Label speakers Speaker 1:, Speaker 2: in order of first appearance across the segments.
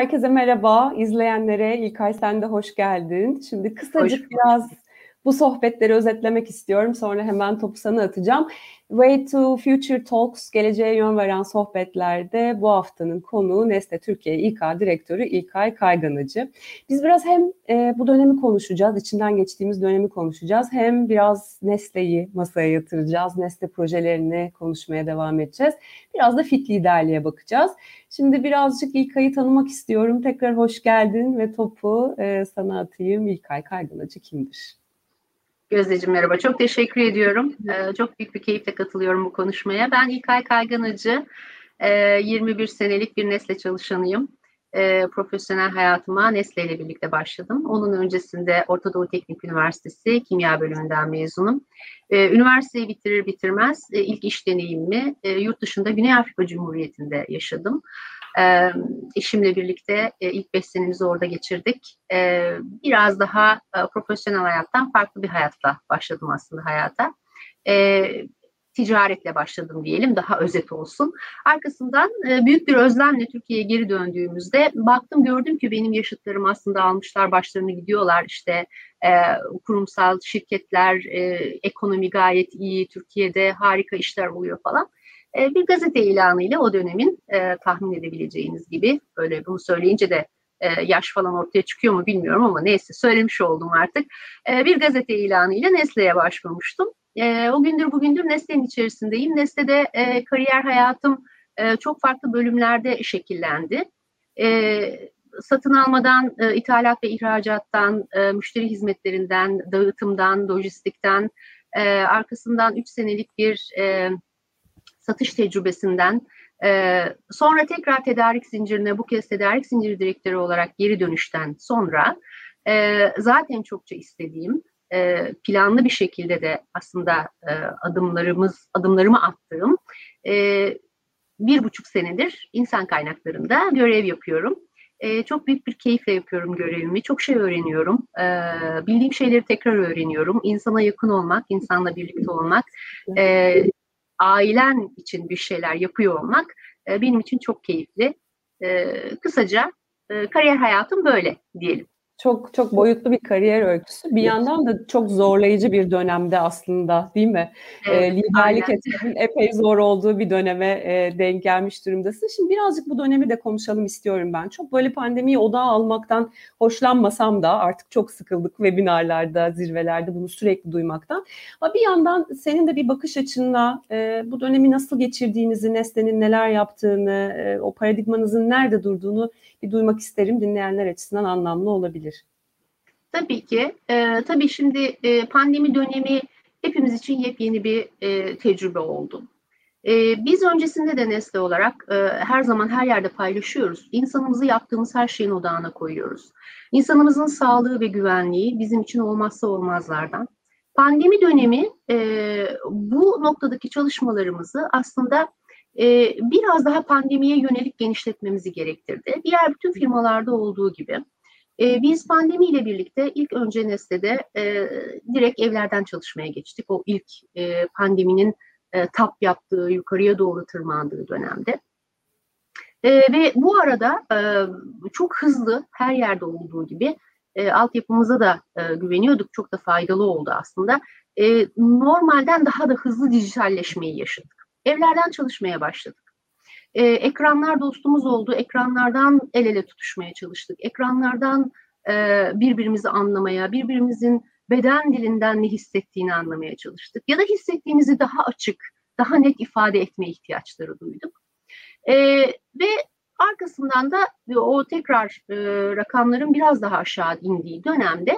Speaker 1: Herkese merhaba. İzleyenlere İlkay sen de hoş geldin. Şimdi kısacık hoş biraz bu sohbetleri özetlemek istiyorum. Sonra hemen topu sana atacağım. Way to Future Talks, geleceğe yön veren sohbetlerde bu haftanın konuğu Nestle Türkiye İK Direktörü İlkay Kayganıcı. Biz biraz hem e, bu dönemi konuşacağız, içinden geçtiğimiz dönemi konuşacağız. Hem biraz Nestle'yi masaya yatıracağız, Nestle projelerini konuşmaya devam edeceğiz. Biraz da fit liderliğe bakacağız. Şimdi birazcık İlkay'ı tanımak istiyorum. Tekrar hoş geldin ve topu e, sana atayım. İlkay Kayganıcı kimdir?
Speaker 2: Gözdeciğim merhaba. Çok teşekkür ediyorum. Ee, çok büyük bir keyifle katılıyorum bu konuşmaya. Ben İlkay Kayganacı. Ee, 21 senelik bir Nesle çalışanıyım. Ee, profesyonel hayatıma Nesle ile birlikte başladım. Onun öncesinde Orta Doğu Teknik Üniversitesi Kimya Bölümünden mezunum. Ee, üniversiteyi bitirir bitirmez e, ilk iş deneyimimi e, yurt dışında Güney Afrika Cumhuriyeti'nde yaşadım. E, eşimle birlikte e, ilk beş senemizi orada geçirdik. E, biraz daha e, profesyonel hayattan farklı bir hayatla başladım aslında hayata. E, ticaretle başladım diyelim daha özet olsun. Arkasından e, büyük bir özlemle Türkiye'ye geri döndüğümüzde baktım gördüm ki benim yaşıtlarım aslında almışlar başlarını gidiyorlar işte e, kurumsal şirketler e, ekonomi gayet iyi Türkiye'de harika işler oluyor falan. E, bir gazete ilanıyla o dönemin e, tahmin edebileceğiniz gibi böyle bunu söyleyince de e, yaş falan ortaya çıkıyor mu bilmiyorum ama neyse söylemiş oldum artık. E, bir gazete ilanıyla Nestle'ye başvurmuştum. E, o gündür bugündür Nestle'nin içerisindeyim. Nestle'de kariyer hayatım çok farklı bölümlerde şekillendi. Satın almadan, ithalat ve ihracattan, müşteri hizmetlerinden, dağıtımdan, lojistikten, arkasından 3 senelik bir satış tecrübesinden e, sonra tekrar tedarik zincirine bu kez tedarik zinciri direktörü olarak geri dönüşten sonra e, zaten çokça istediğim e, planlı bir şekilde de aslında e, adımlarımız adımlarımı attığım e, bir buçuk senedir insan kaynaklarında görev yapıyorum. E, çok büyük bir keyifle yapıyorum görevimi. Çok şey öğreniyorum. E, bildiğim şeyleri tekrar öğreniyorum. İnsana yakın olmak, insanla birlikte olmak, e, ailen için bir şeyler yapıyor olmak e, benim için çok keyifli. E, kısaca e, kariyer hayatım böyle diyelim.
Speaker 1: Çok çok boyutlu bir kariyer öyküsü. Bir yandan da çok zorlayıcı bir dönemde aslında değil mi? Evet, e, liderlik etmenin epey zor olduğu bir döneme e, denk gelmiş durumdasın. Şimdi birazcık bu dönemi de konuşalım istiyorum ben. Çok böyle pandemiyi odağa almaktan hoşlanmasam da artık çok sıkıldık webinarlarda, zirvelerde bunu sürekli duymaktan. Ama bir yandan senin de bir bakış açınla e, bu dönemi nasıl geçirdiğinizi, Nestle'nin neler yaptığını, e, o paradigmanızın nerede durduğunu bir duymak isterim. Dinleyenler açısından anlamlı olabilir.
Speaker 2: Tabii ki. E, tabii şimdi e, pandemi dönemi hepimiz için yepyeni bir e, tecrübe oldu. E, biz öncesinde de Nesle olarak e, her zaman her yerde paylaşıyoruz. İnsanımızı yaptığımız her şeyin odağına koyuyoruz. İnsanımızın sağlığı ve güvenliği bizim için olmazsa olmazlardan. Pandemi dönemi e, bu noktadaki çalışmalarımızı aslında e, biraz daha pandemiye yönelik genişletmemizi gerektirdi. Diğer bütün firmalarda olduğu gibi. E, biz pandemiyle birlikte ilk önce Nestle'de e, direkt evlerden çalışmaya geçtik. O ilk e, pandeminin e, tap yaptığı, yukarıya doğru tırmandığı dönemde. E, ve bu arada e, çok hızlı her yerde olduğu gibi e, altyapımıza da güveniyorduk. Çok da faydalı oldu aslında. Normalden daha da hızlı dijitalleşmeyi yaşadık. Evlerden çalışmaya başladık. Ee, ekranlar dostumuz oldu. Ekranlardan el ele tutuşmaya çalıştık. Ekranlardan e, birbirimizi anlamaya, birbirimizin beden dilinden ne hissettiğini anlamaya çalıştık. Ya da hissettiğimizi daha açık, daha net ifade etme ihtiyaçları duyduk. E, ve arkasından da o tekrar e, rakamların biraz daha aşağı indiği dönemde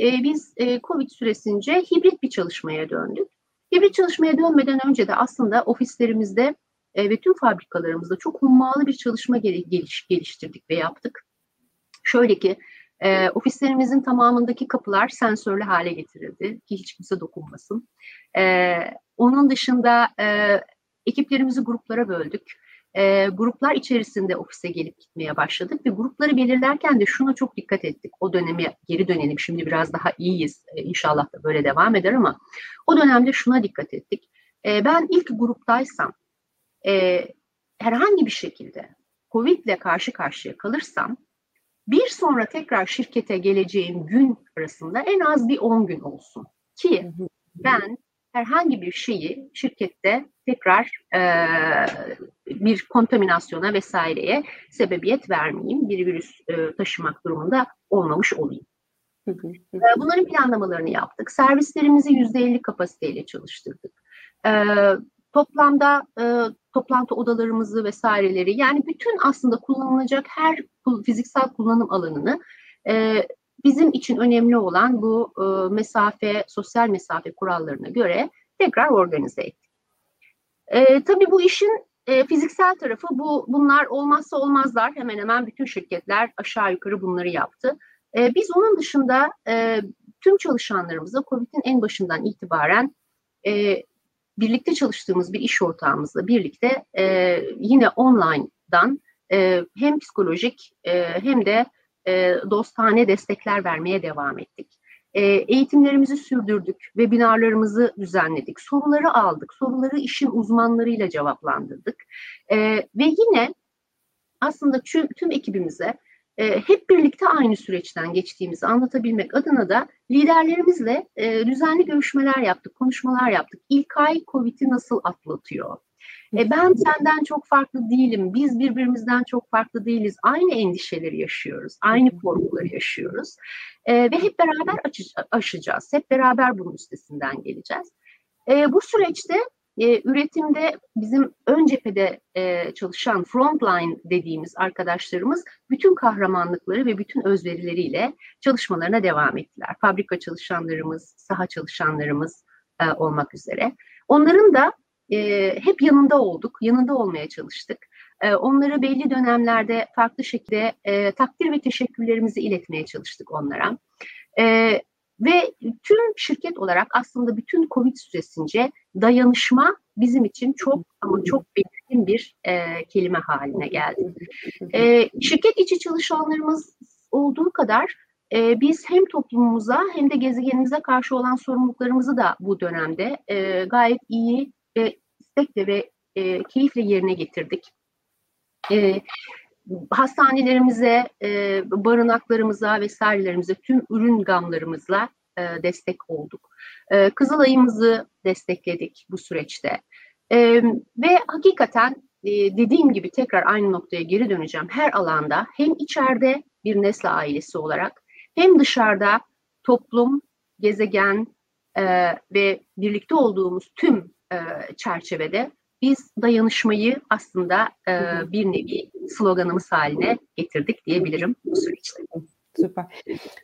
Speaker 2: e, biz e, COVID süresince hibrit bir çalışmaya döndük. Hibrit çalışmaya dönmeden önce de aslında ofislerimizde e, ve tüm fabrikalarımızda çok hummalı bir çalışma geliş, geliştirdik ve yaptık. Şöyle ki e, ofislerimizin tamamındaki kapılar sensörlü hale getirildi ki hiç kimse dokunmasın. E, onun dışında e, ekiplerimizi gruplara böldük e, gruplar içerisinde ofise gelip gitmeye başladık ve grupları belirlerken de şuna çok dikkat ettik. O döneme geri dönelim şimdi biraz daha iyiyiz e, inşallah da böyle devam eder ama o dönemde şuna dikkat ettik. E, ben ilk gruptaysam e, herhangi bir şekilde Covid ile karşı karşıya kalırsam bir sonra tekrar şirkete geleceğim gün arasında en az bir 10 gün olsun ki ben herhangi bir şeyi şirkette tekrar e, bir kontaminasyona vesaireye sebebiyet vermeyeyim, bir virüs e, taşımak durumunda olmamış olayım. Bunların planlamalarını yaptık. Servislerimizi %50 kapasiteyle çalıştırdık. E, toplamda e, toplantı odalarımızı vesaireleri yani bütün aslında kullanılacak her fiziksel kullanım alanını e, bizim için önemli olan bu e, mesafe, sosyal mesafe kurallarına göre tekrar organize ettik. E, tabii bu işin e, fiziksel tarafı bu bunlar olmazsa olmazlar. Hemen hemen bütün şirketler aşağı yukarı bunları yaptı. E, biz onun dışında e, tüm çalışanlarımıza COVID'in en başından itibaren e, birlikte çalıştığımız bir iş ortağımızla birlikte e, yine online'dan e, hem psikolojik e, hem de e, dostane destekler vermeye devam ettik. E, eğitimlerimizi sürdürdük, webinarlarımızı düzenledik, soruları aldık, soruları işin uzmanlarıyla cevaplandırdık. E, ve yine aslında tüm, tüm ekibimize e, hep birlikte aynı süreçten geçtiğimizi anlatabilmek adına da liderlerimizle e, düzenli görüşmeler yaptık, konuşmalar yaptık. İlk ay COVID'i nasıl atlatıyor? E, ben senden çok farklı değilim, biz birbirimizden çok farklı değiliz. Aynı endişeleri yaşıyoruz, aynı korkuları yaşıyoruz. E, ve hep beraber aşacağız, hep beraber bunun üstesinden geleceğiz. E, bu süreçte e, üretimde bizim ön cephede e, çalışan frontline dediğimiz arkadaşlarımız bütün kahramanlıkları ve bütün özverileriyle çalışmalarına devam ettiler. Fabrika çalışanlarımız, saha çalışanlarımız e, olmak üzere. Onların da e, hep yanında olduk, yanında olmaya çalıştık. E, onları belli dönemlerde farklı şekilde e, takdir ve teşekkürlerimizi iletmeye çalıştık onlara. E, ve tüm şirket olarak aslında bütün Covid süresince dayanışma bizim için çok ama çok belirgin bir e, kelime haline geldi. E, şirket içi çalışanlarımız olduğu kadar e, biz hem toplumumuza hem de gezegenimize karşı olan sorumluluklarımızı da bu dönemde e, gayet iyi ve istekle ve e, keyifle yerine getirdik. E, hastanelerimize, e, barınaklarımıza vesairelerimize, tüm ürün gamlarımızla e, destek olduk. E, Kızılay'ımızı destekledik bu süreçte. E, ve hakikaten e, dediğim gibi tekrar aynı noktaya geri döneceğim. Her alanda hem içeride bir nesle ailesi olarak hem dışarıda toplum, gezegen e, ve birlikte olduğumuz tüm e, çerçevede biz dayanışmayı aslında e, bir nevi sloganımız haline getirdik diyebilirim bu süreçte.
Speaker 1: Süper.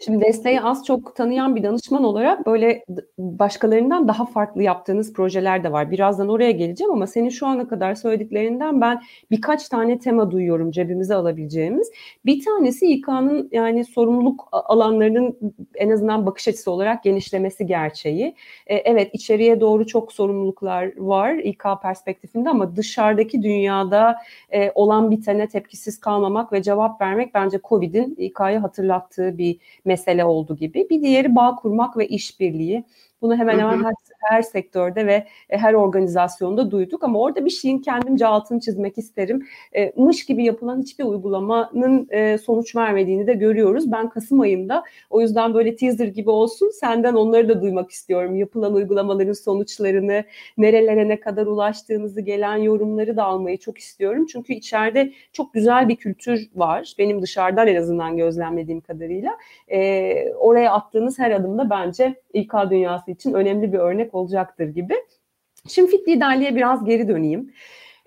Speaker 1: Şimdi desteği az çok tanıyan bir danışman olarak böyle başkalarından daha farklı yaptığınız projeler de var. Birazdan oraya geleceğim ama senin şu ana kadar söylediklerinden ben birkaç tane tema duyuyorum cebimize alabileceğimiz. Bir tanesi İK'nın yani sorumluluk alanlarının en azından bakış açısı olarak genişlemesi gerçeği. E, evet içeriye doğru çok sorumluluklar var İK perspektifinde ama dışarıdaki dünyada e, olan bitene tepkisiz kalmamak ve cevap vermek bence COVID'in İK'yı hatırlat yaptığı bir mesele oldu gibi. Bir diğeri bağ kurmak ve işbirliği. Bunu hemen hemen her, her sektörde ve e, her organizasyonda duyduk ama orada bir şeyin kendimce altını çizmek isterim. E, mış gibi yapılan hiçbir uygulamanın e, sonuç vermediğini de görüyoruz. Ben Kasım ayında o yüzden böyle teaser gibi olsun senden onları da duymak istiyorum. Yapılan uygulamaların sonuçlarını, nerelere ne kadar ulaştığınızı, gelen yorumları da almayı çok istiyorum. Çünkü içeride çok güzel bir kültür var. Benim dışarıdan en azından gözlemlediğim kadarıyla. E, oraya attığınız her adımda bence İK dünyası için önemli bir örnek olacaktır gibi. Şimdi fit liderliğe biraz geri döneyim.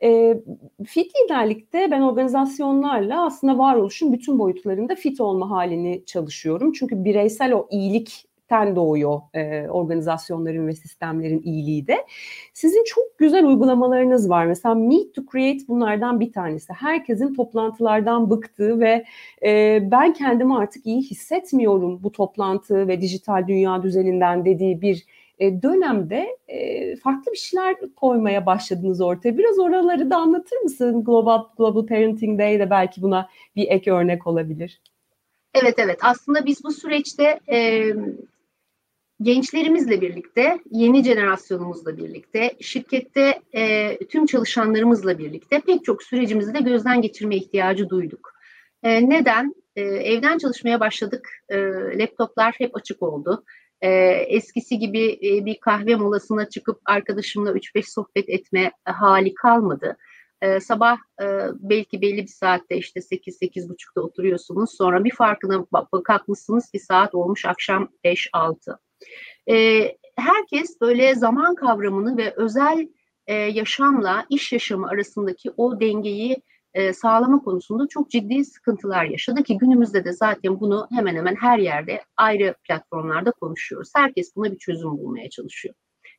Speaker 1: E, fit liderlikte ben organizasyonlarla aslında varoluşun bütün boyutlarında fit olma halini çalışıyorum. Çünkü bireysel o iyilik ten doğuyor e, organizasyonların ve sistemlerin iyiliği de. Sizin çok güzel uygulamalarınız var. Mesela Meet to Create bunlardan bir tanesi. Herkesin toplantılardan bıktığı ve e, ben kendimi artık iyi hissetmiyorum bu toplantı ve dijital dünya düzeninden dediği bir e, dönemde e, farklı bir şeyler koymaya başladınız ortaya. Biraz oraları da anlatır mısın? Global Global Parenting Day de belki buna bir ek örnek olabilir.
Speaker 2: Evet evet aslında biz bu süreçte e, gençlerimizle birlikte, yeni jenerasyonumuzla birlikte, şirkette e, tüm çalışanlarımızla birlikte pek çok sürecimizi de gözden geçirme ihtiyacı duyduk. E, neden? E, evden çalışmaya başladık. E, laptoplar hep açık oldu. E, eskisi gibi e, bir kahve molasına çıkıp arkadaşımla 3-5 sohbet etme hali kalmadı. E, sabah e, belki belli bir saatte işte 8-8.30'da oturuyorsunuz. Sonra bir farkına kalkmışsınız ki saat olmuş akşam 5-6. E, herkes böyle zaman kavramını ve özel e, yaşamla iş yaşamı arasındaki o dengeyi e, sağlama konusunda çok ciddi sıkıntılar yaşadı ki günümüzde de zaten bunu hemen hemen her yerde ayrı platformlarda konuşuyoruz. Herkes buna bir çözüm bulmaya çalışıyor.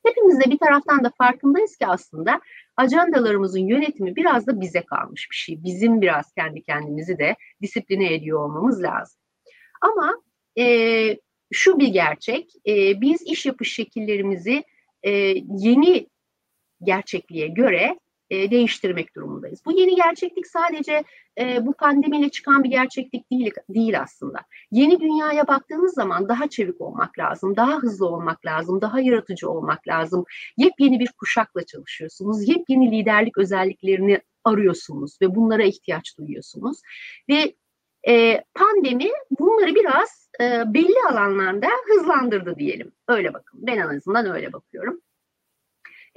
Speaker 2: Hepimiz de bir taraftan da farkındayız ki aslında ajandalarımızın yönetimi biraz da bize kalmış bir şey. Bizim biraz kendi kendimizi de disipline ediyor olmamız lazım. Ama e, şu bir gerçek, e, biz iş yapış şekillerimizi e, yeni gerçekliğe göre e, değiştirmek durumundayız. Bu yeni gerçeklik sadece e, bu pandemiyle çıkan bir gerçeklik değil, değil aslında. Yeni dünyaya baktığınız zaman daha çevik olmak lazım, daha hızlı olmak lazım, daha yaratıcı olmak lazım. Yepyeni bir kuşakla çalışıyorsunuz, yepyeni liderlik özelliklerini arıyorsunuz ve bunlara ihtiyaç duyuyorsunuz. Ve e, pandemi bunları biraz e, belli alanlarda hızlandırdı diyelim. Öyle bakın. Ben en azından öyle bakıyorum.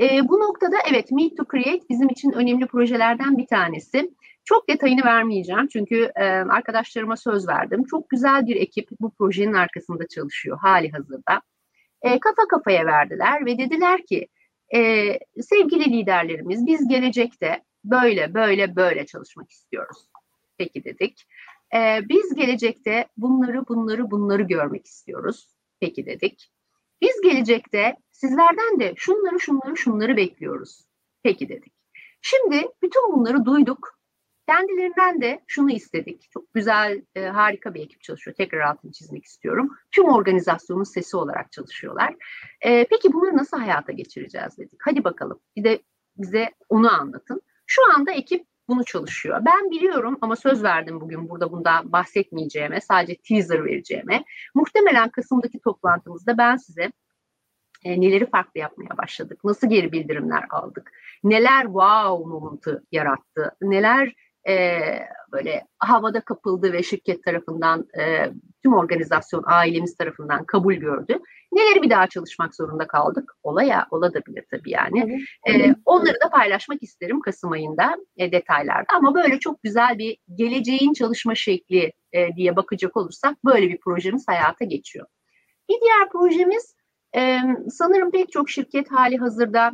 Speaker 2: E, bu noktada evet Meet to Create bizim için önemli projelerden bir tanesi. Çok detayını vermeyeceğim çünkü e, arkadaşlarıma söz verdim. Çok güzel bir ekip bu projenin arkasında çalışıyor hali hazırda. E, kafa kafaya verdiler ve dediler ki e, sevgili liderlerimiz biz gelecekte böyle böyle böyle çalışmak istiyoruz. Peki dedik. E, biz gelecekte bunları bunları bunları görmek istiyoruz. Peki dedik. Biz gelecekte sizlerden de şunları şunları şunları bekliyoruz. Peki dedik. Şimdi bütün bunları duyduk. Kendilerinden de şunu istedik. Çok güzel, e, harika bir ekip çalışıyor. Tekrar altını çizmek istiyorum. Tüm organizasyonun sesi olarak çalışıyorlar. E, peki bunları nasıl hayata geçireceğiz dedik. Hadi bakalım bir de bize onu anlatın. Şu anda ekip bunu çalışıyor. Ben biliyorum ama söz verdim bugün burada bundan bahsetmeyeceğime, sadece teaser vereceğime. Muhtemelen Kasım'daki toplantımızda ben size e, neleri farklı yapmaya başladık, nasıl geri bildirimler aldık, neler wow momentu yarattı, neler e, böyle havada kapıldı ve şirket tarafından e, tüm organizasyon ailemiz tarafından kabul gördü. Neleri bir daha çalışmak zorunda kaldık? Olaya olabilir tabii yani. E, onları da paylaşmak isterim Kasım ayında e, detaylarda. Ama böyle çok güzel bir geleceğin çalışma şekli e, diye bakacak olursak böyle bir projemiz hayata geçiyor. Bir diğer projemiz e, sanırım pek çok şirket hali hazırda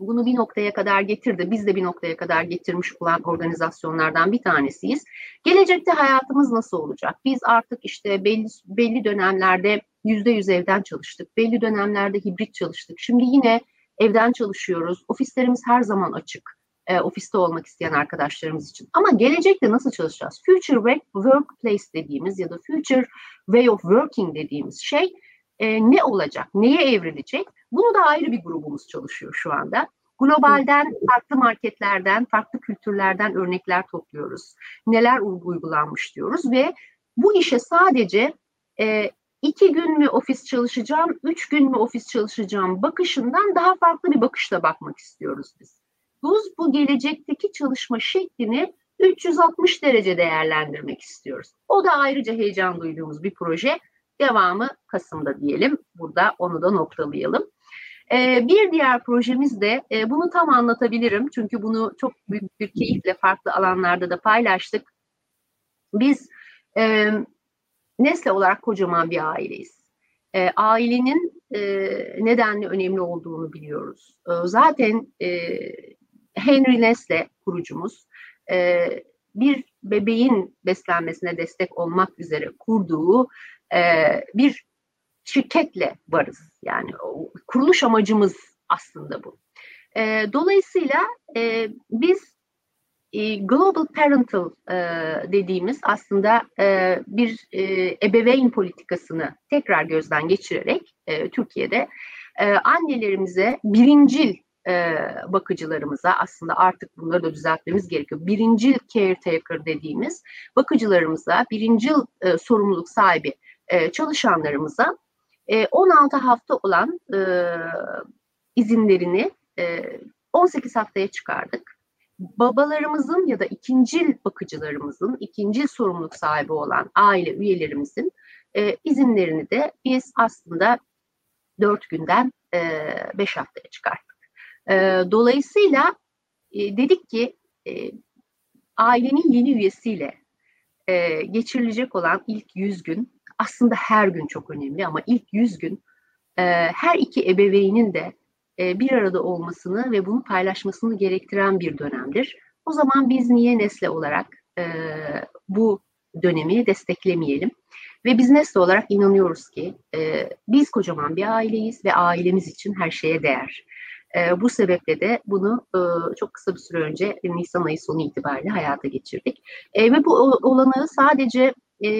Speaker 2: bunu bir noktaya kadar getirdi. Biz de bir noktaya kadar getirmiş olan organizasyonlardan bir tanesiyiz. Gelecekte hayatımız nasıl olacak? Biz artık işte belli belli dönemlerde yüzde yüz evden çalıştık. Belli dönemlerde hibrit çalıştık. Şimdi yine evden çalışıyoruz. Ofislerimiz her zaman açık. E, ofiste olmak isteyen arkadaşlarımız için. Ama gelecekte nasıl çalışacağız? Future Workplace dediğimiz ya da Future Way of Working dediğimiz şey e, ne olacak? Neye evrilecek? Bunu da ayrı bir grubumuz çalışıyor şu anda. Globalden, farklı marketlerden, farklı kültürlerden örnekler topluyoruz. Neler uygulanmış diyoruz ve bu işe sadece e, iki gün mü ofis çalışacağım, üç gün mü ofis çalışacağım bakışından daha farklı bir bakışla bakmak istiyoruz biz. Biz bu gelecekteki çalışma şeklini 360 derece değerlendirmek istiyoruz. O da ayrıca heyecan duyduğumuz bir proje. Devamı Kasım'da diyelim. Burada onu da noktalayalım. Ee, bir diğer projemiz de e, bunu tam anlatabilirim çünkü bunu çok büyük bir keyifle farklı alanlarda da paylaştık. Biz e, Nesle olarak kocaman bir aileyiz. E, ailenin e, nedenli önemli olduğunu biliyoruz. E, zaten e, Henry Nesle kurucumuz e, bir bebeğin beslenmesine destek olmak üzere kurduğu e, bir şirketle varız. Yani kuruluş amacımız aslında bu. E, dolayısıyla e, biz e, Global Parental e, dediğimiz aslında e, bir e, ebeveyn politikasını tekrar gözden geçirerek e, Türkiye'de e, annelerimize birincil e, bakıcılarımıza aslında artık bunları da düzeltmemiz gerekiyor. Birincil caretaker dediğimiz bakıcılarımıza, birincil e, sorumluluk sahibi e, çalışanlarımıza E, 16 hafta olan e, izinlerini e, 18 haftaya çıkardık. Babalarımızın ya da ikincil bakıcılarımızın, ikincil sorumluluk sahibi olan aile üyelerimizin e, izinlerini de biz aslında 4 günden e, 5 haftaya çıkarttık. E, dolayısıyla e, dedik ki e, ailenin yeni üyesiyle e, geçirilecek olan ilk 100 gün aslında her gün çok önemli ama ilk 100 gün e, her iki ebeveynin de e, bir arada olmasını ve bunu paylaşmasını gerektiren bir dönemdir. O zaman biz niye Nesle olarak e, bu dönemi desteklemeyelim? Ve biz Nesle olarak inanıyoruz ki e, biz kocaman bir aileyiz ve ailemiz için her şeye değer. E, bu sebeple de bunu e, çok kısa bir süre önce Nisan ayı sonu itibariyle hayata geçirdik. E, ve bu olanağı sadece e,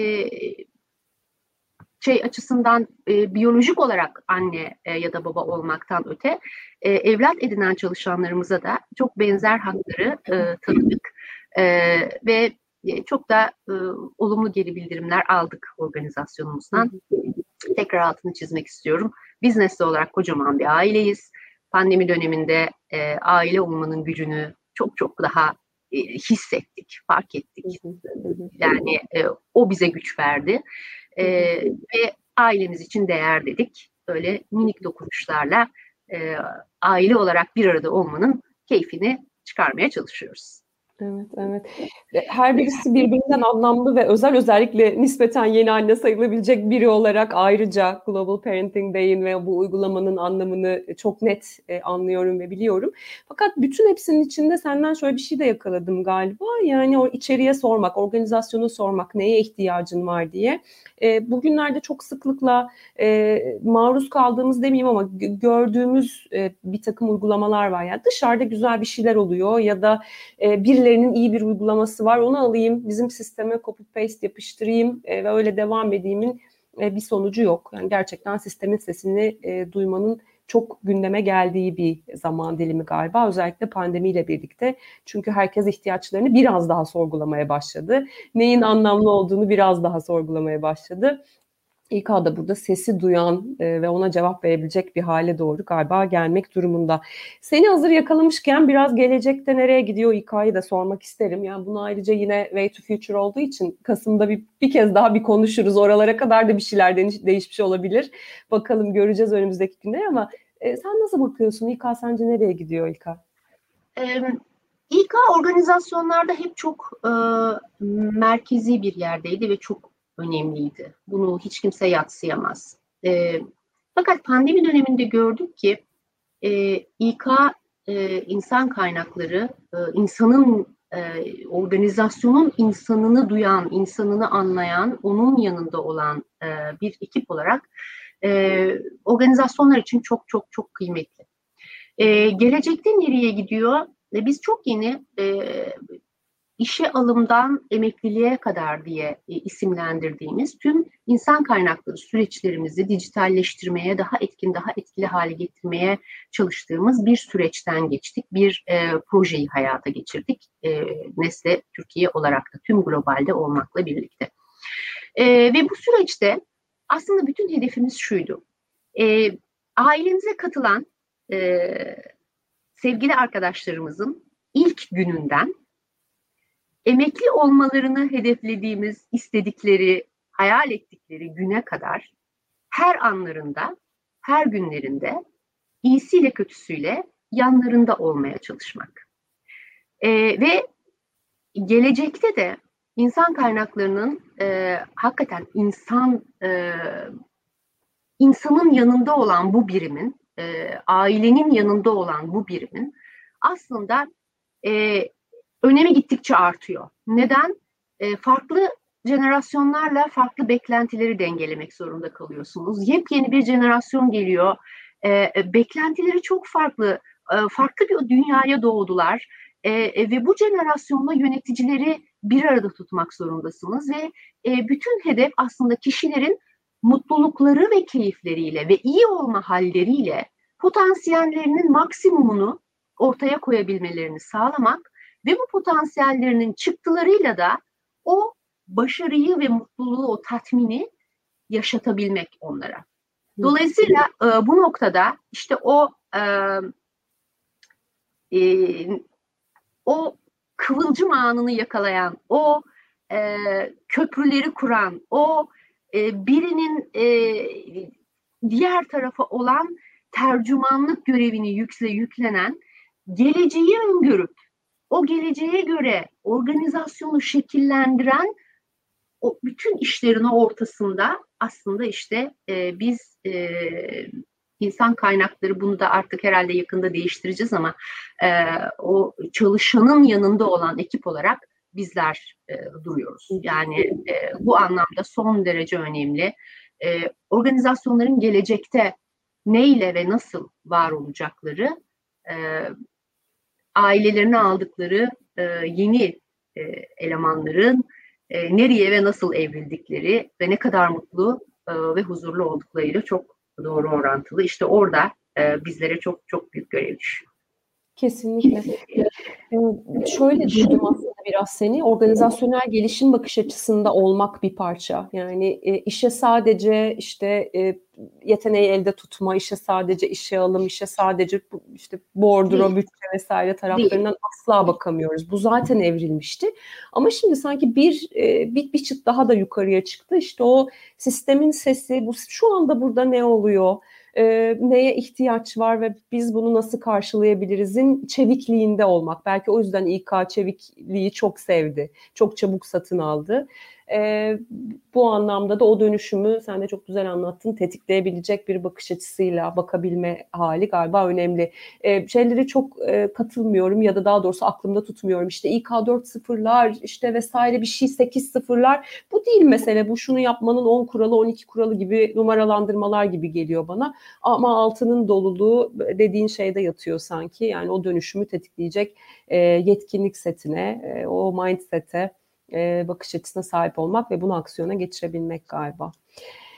Speaker 2: şey açısından e, biyolojik olarak anne e, ya da baba olmaktan öte e, evlat edinen çalışanlarımıza da çok benzer hakları e, tanıdık e, ve e, çok da e, olumlu geri bildirimler aldık organizasyonumuzdan. Tekrar altını çizmek istiyorum. Biz olarak kocaman bir aileyiz. Pandemi döneminde e, aile olmanın gücünü çok çok daha e, hissettik, fark ettik. Yani e, o bize güç verdi e, ve ailemiz için değer dedik. Böyle minik dokunuşlarla e, aile olarak bir arada olmanın keyfini çıkarmaya çalışıyoruz.
Speaker 1: Evet, evet. Her birisi birbirinden anlamlı ve özel özellikle nispeten yeni anne sayılabilecek biri olarak ayrıca Global Parenting Day'in ve bu uygulamanın anlamını çok net e, anlıyorum ve biliyorum. Fakat bütün hepsinin içinde senden şöyle bir şey de yakaladım galiba. Yani o içeriye sormak, organizasyonu sormak, neye ihtiyacın var diye. E, bugünlerde çok sıklıkla e, maruz kaldığımız demeyeyim ama gördüğümüz e, bir takım uygulamalar var. Yani dışarıda güzel bir şeyler oluyor ya da e, birilerinin iyi bir uygulaması var onu alayım bizim sisteme copy paste yapıştırayım e, ve öyle devam edeyim'in e, bir sonucu yok. Yani gerçekten sistemin sesini e, duymanın çok gündeme geldiği bir zaman dilimi galiba özellikle pandemiyle birlikte. Çünkü herkes ihtiyaçlarını biraz daha sorgulamaya başladı. Neyin anlamlı olduğunu biraz daha sorgulamaya başladı. İK da burada sesi duyan e, ve ona cevap verebilecek bir hale doğru galiba gelmek durumunda. Seni hazır yakalamışken biraz gelecekte nereye gidiyor İK'yı da sormak isterim. Yani bunu ayrıca yine Way to Future olduğu için Kasım'da bir, bir kez daha bir konuşuruz. Oralara kadar da bir şeyler değiş, değişmiş olabilir. Bakalım göreceğiz önümüzdeki günler ama e, sen nasıl bakıyorsun? İK sence nereye gidiyor İK?
Speaker 2: Ee, İK organizasyonlarda hep çok e, merkezi bir yerdeydi ve çok önemliydi. Bunu hiç kimse yatsıyamaz. E, fakat pandemi döneminde gördük ki e, İK e, insan kaynakları, e, insanın e, organizasyonun insanını duyan, insanını anlayan, onun yanında olan e, bir ekip olarak e, organizasyonlar için çok çok çok kıymetli. E, gelecekte nereye gidiyor? E, biz çok yeni e, işe alımdan emekliliğe kadar diye e, isimlendirdiğimiz tüm insan kaynakları süreçlerimizi dijitalleştirmeye, daha etkin, daha etkili hale getirmeye çalıştığımız bir süreçten geçtik. Bir e, projeyi hayata geçirdik. E, Nesle Türkiye olarak da tüm globalde olmakla birlikte. E, ve bu süreçte aslında bütün hedefimiz şuydu. E, ailemize katılan e, sevgili arkadaşlarımızın ilk gününden emekli olmalarını hedeflediğimiz, istedikleri, hayal ettikleri güne kadar her anlarında, her günlerinde iyisiyle kötüsüyle yanlarında olmaya çalışmak. E, ve gelecekte de insan kaynaklarının e, hakikaten insan e, insanın yanında olan bu birimin, e, ailenin yanında olan bu birimin aslında e, önemi gittikçe artıyor. Neden? E, farklı jenerasyonlarla farklı beklentileri dengelemek zorunda kalıyorsunuz. Yepyeni bir jenerasyon geliyor. E, e beklentileri çok farklı. E, farklı bir dünyaya doğdular. E, e, ve bu jenerasyonla yöneticileri bir arada tutmak zorundasınız ve e, bütün hedef aslında kişilerin mutlulukları ve keyifleriyle ve iyi olma halleriyle potansiyellerinin maksimumunu ortaya koyabilmelerini sağlamak ve bu potansiyellerinin çıktılarıyla da o başarıyı ve mutluluğu, o tatmini yaşatabilmek onlara. Dolayısıyla e, bu noktada işte o e, e, o kıvılcım anını yakalayan, o e, köprüleri kuran, o e, birinin e, diğer tarafa olan tercümanlık görevini yükle yüklenen, geleceği öngörüp o geleceğe göre organizasyonu şekillendiren o bütün işlerin ortasında aslında işte e, biz e, insan kaynakları bunu da artık herhalde yakında değiştireceğiz ama e, o çalışanın yanında olan ekip olarak bizler e, duruyoruz. Yani e, bu anlamda son derece önemli. E, organizasyonların gelecekte neyle ve nasıl var olacakları e, ailelerini aldıkları e, yeni e, elemanların e, nereye ve nasıl evrildikleri ve ne kadar mutlu e, ve huzurlu olduklarıyla çok doğru orantılı. İşte orada e, bizlere çok çok büyük görev düşüyor.
Speaker 1: Kesinlikle. Şöyle duydum aslında biraz seni. Organizasyonel gelişim bakış açısında olmak bir parça. Yani e, işe sadece işte e, yeteneği elde tutma, işe sadece işe alım, işe sadece işte bordro, bütçe vesaire taraflarından Değil. asla bakamıyoruz. Bu zaten evrilmişti. Ama şimdi sanki bir, e, bir bir çıt daha da yukarıya çıktı. İşte o sistemin sesi, bu şu anda burada ne oluyor? E, neye ihtiyaç var ve biz bunu nasıl karşılayabilirizin çevikliğinde olmak. Belki o yüzden İK çevikliği çok sevdi. Çok çabuk satın aldı. E, bu anlamda da o dönüşümü sen de çok güzel anlattın. Tetikleyebilecek bir bakış açısıyla bakabilme hali galiba önemli. E, şeyleri çok e, katılmıyorum ya da daha doğrusu aklımda tutmuyorum. İşte İK 4 sıfırlar işte vesaire bir şey 8 sıfırlar. Bu değil mesele. Bu şunu yapmanın 10 kuralı 12 kuralı gibi numaralandırmalar gibi geliyor bana. Ama altının doluluğu dediğin şeyde yatıyor sanki. Yani o dönüşümü tetikleyecek e, yetkinlik setine, e, o mindset'e e, bakış açısına sahip olmak ve bunu aksiyona geçirebilmek galiba.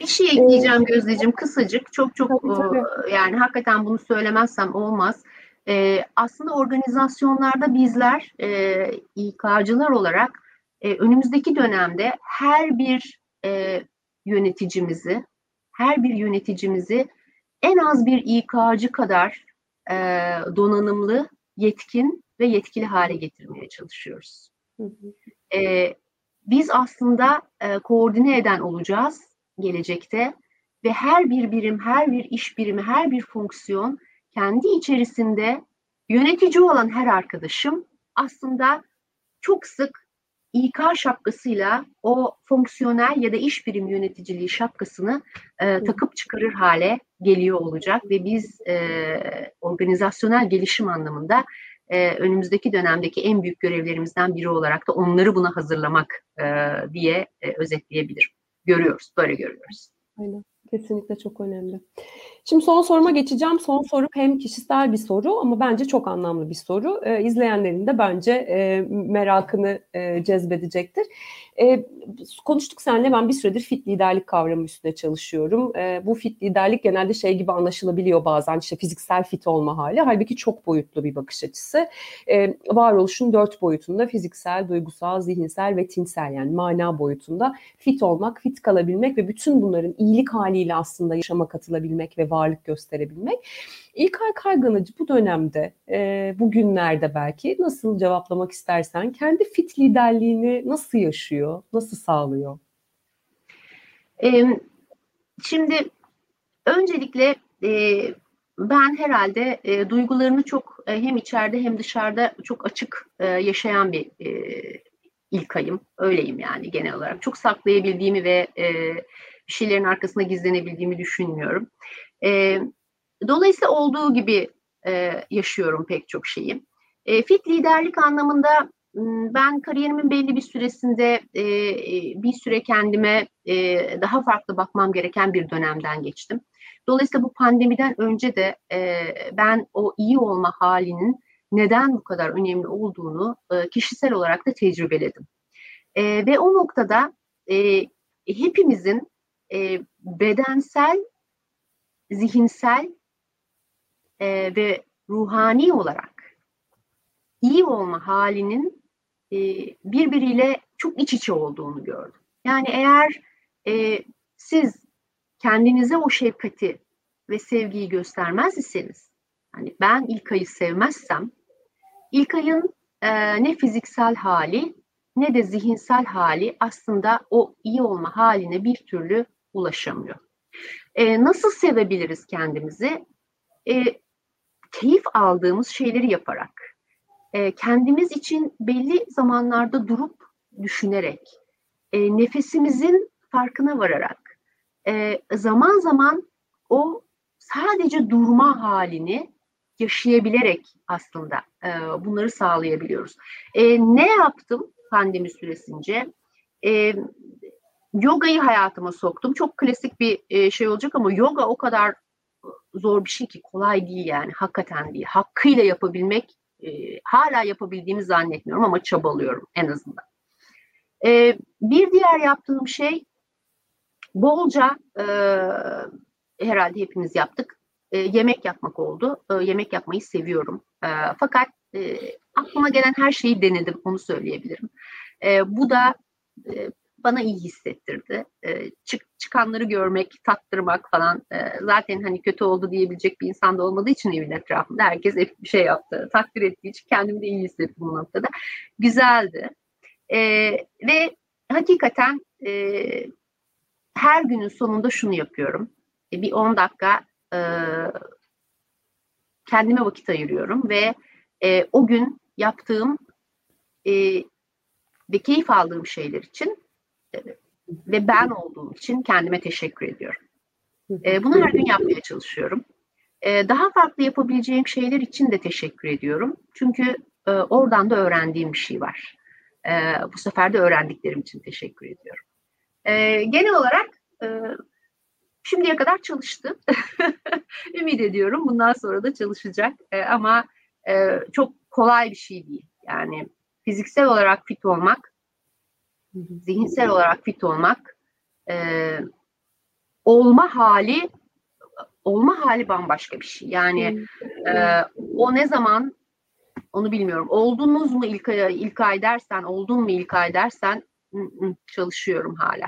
Speaker 2: Bir şey ekleyeceğim ee, Gözdeciğim kısacık çok çok tabii, tabii. yani hakikaten bunu söylemezsem olmaz. Ee, aslında organizasyonlarda bizler e, İK'cılar olarak e, önümüzdeki dönemde her bir e, yöneticimizi her bir yöneticimizi en az bir İK'cı kadar e, donanımlı, yetkin ve yetkili hale getirmeye çalışıyoruz. Hı hı e, biz aslında e, koordine eden olacağız gelecekte ve her bir birim, her bir iş birimi, her bir fonksiyon kendi içerisinde yönetici olan her arkadaşım aslında çok sık İK şapkasıyla o fonksiyonel ya da iş birim yöneticiliği şapkasını e, takıp çıkarır hale geliyor olacak ve biz e, organizasyonel gelişim anlamında e, önümüzdeki dönemdeki en büyük görevlerimizden biri olarak da onları buna hazırlamak e, diye e, özetleyebilirim. Görüyoruz, böyle görüyoruz.
Speaker 1: Aynen. Kesinlikle çok önemli. Şimdi son soruma geçeceğim. Son soru hem kişisel bir soru ama bence çok anlamlı bir soru. E, izleyenlerin de bence e, merakını e, cezbedecektir. E, konuştuk seninle ben bir süredir fit liderlik kavramı üstüne çalışıyorum. E, bu fit liderlik genelde şey gibi anlaşılabiliyor bazen işte fiziksel fit olma hali. Halbuki çok boyutlu bir bakış açısı. E, varoluşun dört boyutunda fiziksel, duygusal, zihinsel ve tinsel yani mana boyutunda fit olmak, fit kalabilmek ve bütün bunların iyilik haliyle aslında yaşama katılabilmek ve varlık gösterebilmek. İlkay Kayganıcı bu dönemde, e, bugünlerde belki nasıl cevaplamak istersen kendi fit liderliğini nasıl yaşıyor, nasıl sağlıyor?
Speaker 2: Şimdi öncelikle e, ben herhalde e, duygularını çok e, hem içeride hem dışarıda çok açık yaşayan bir e, İlkay'ım. Öyleyim yani genel olarak. Çok saklayabildiğimi ve bir şeylerin arkasına gizlenebildiğimi düşünmüyorum. E, dolayısıyla olduğu gibi e, yaşıyorum pek çok şeyi. E, fit liderlik anlamında ben kariyerimin belli bir süresinde e, bir süre kendime e, daha farklı bakmam gereken bir dönemden geçtim. Dolayısıyla bu pandemiden önce de e, ben o iyi olma halinin neden bu kadar önemli olduğunu e, kişisel olarak da tecrübeledim. E, ve o noktada e, hepimizin e, bedensel, zihinsel e, ve ruhani olarak iyi olma halinin e, birbiriyle çok iç içe olduğunu gördüm. Yani eğer e, siz kendinize o şefkati ve sevgiyi göstermez iseniz, hani ben İlkay'ı sevmezsem, İlkay'ın e, ne fiziksel hali ne de zihinsel hali aslında o iyi olma haline bir türlü ulaşamıyor. E, nasıl sevebiliriz kendimizi? E, keyif aldığımız şeyleri yaparak, e, kendimiz için belli zamanlarda durup düşünerek, e, nefesimizin farkına vararak, e, zaman zaman o sadece durma halini yaşayabilerek aslında e, bunları sağlayabiliyoruz. E, ne yaptım pandemi süresince? E, yogayı hayatıma soktum. Çok klasik bir e, şey olacak ama yoga o kadar zor bir şey ki kolay değil yani hakikaten değil. Hakkıyla yapabilmek e, hala yapabildiğimi zannetmiyorum ama çabalıyorum en azından. E, bir diğer yaptığım şey bolca herhalde hepimiz yaptık. Yemek yapmak oldu. Yemek yapmayı seviyorum. Fakat aklıma gelen her şeyi denedim, onu söyleyebilirim. Bu da bana iyi hissettirdi. E, çık, çıkanları görmek, tattırmak falan e, zaten hani kötü oldu diyebilecek bir insan da olmadığı için evin etrafında herkes bir şey yaptı. Takdir ettiği için kendimi de iyi hissettim bu noktada. Güzeldi. E, ve hakikaten e, her günün sonunda şunu yapıyorum. E, bir 10 dakika e, kendime vakit ayırıyorum ve e, o gün yaptığım e, ve keyif aldığım şeyler için ve ben olduğum için kendime teşekkür ediyorum. E, bunu her gün yapmaya çalışıyorum. E, daha farklı yapabileceğim şeyler için de teşekkür ediyorum. Çünkü e, oradan da öğrendiğim bir şey var. E, bu sefer de öğrendiklerim için teşekkür ediyorum. E, genel olarak e, şimdiye kadar çalıştı. Ümit ediyorum bundan sonra da çalışacak. E, ama e, çok kolay bir şey değil. Yani fiziksel olarak fit olmak, zihinsel olarak fit olmak, e, olma hali olma hali bambaşka bir şey. Yani e, o ne zaman onu bilmiyorum. Oldunuz mu ilk ay, ilk ay dersen, oldun mu ilk ay dersen çalışıyorum hala.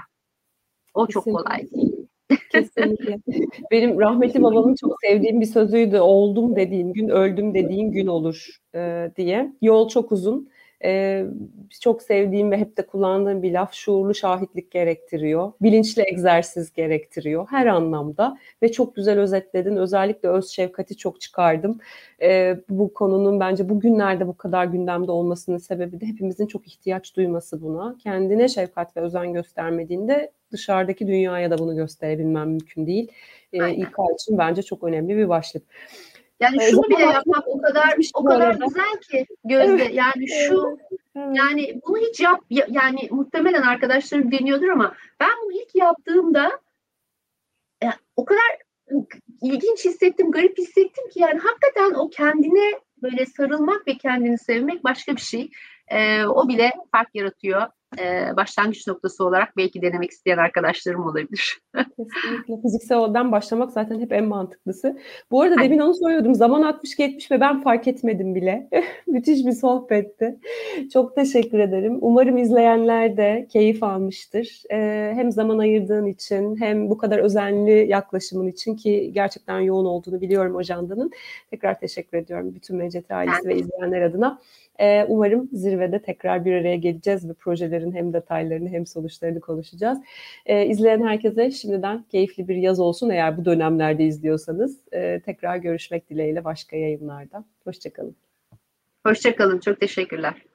Speaker 2: O çok kolay değil.
Speaker 1: Kesinlikle. Benim rahmetli babamın çok sevdiğim bir sözüydü. Oldum dediğin gün, öldüm dediğin gün olur e, diye. Yol çok uzun e, çok sevdiğim ve hep de kullandığım bir laf şuurlu şahitlik gerektiriyor. Bilinçli egzersiz gerektiriyor her anlamda ve çok güzel özetledin. Özellikle öz şefkati çok çıkardım. E, bu konunun bence bugünlerde bu kadar gündemde olmasının sebebi de hepimizin çok ihtiyaç duyması buna. Kendine şefkat ve özen göstermediğinde dışarıdaki dünyaya da bunu gösterebilmem mümkün değil. E, İK için bence çok önemli bir başlık.
Speaker 2: Yani şunu bile yapmak o kadar o kadar güzel ki Gözde. Yani şu yani bunu hiç yap yani muhtemelen arkadaşlarım deniyordur ama ben bunu ilk yaptığımda e, o kadar ilginç hissettim, garip hissettim ki yani hakikaten o kendine böyle sarılmak ve kendini sevmek başka bir şey. E, o bile fark yaratıyor e, başlangıç noktası olarak belki denemek isteyen arkadaşlarım olabilir.
Speaker 1: Kesinlikle. Fiziksel oladan başlamak zaten hep en mantıklısı. Bu arada demin onu söylüyordum. Zaman 60-70 ve ben fark etmedim bile. Müthiş bir sohbetti. Çok teşekkür ederim. Umarım izleyenler de keyif almıştır. Ee, hem zaman ayırdığın için hem bu kadar özenli yaklaşımın için ki gerçekten yoğun olduğunu biliyorum ajandanın. Tekrar teşekkür ediyorum bütün Mecet ailesi ben ve izleyenler adına. E, umarım zirvede tekrar bir araya geleceğiz ve projelerin hem detaylarını hem sonuçlarını konuşacağız. E, izleyen herkese şimdiden keyifli bir yaz olsun eğer bu dönemlerde izliyorsanız. E, tekrar görüşmek dileğiyle başka yayınlarda. Hoşçakalın.
Speaker 2: Hoşçakalın. Çok teşekkürler.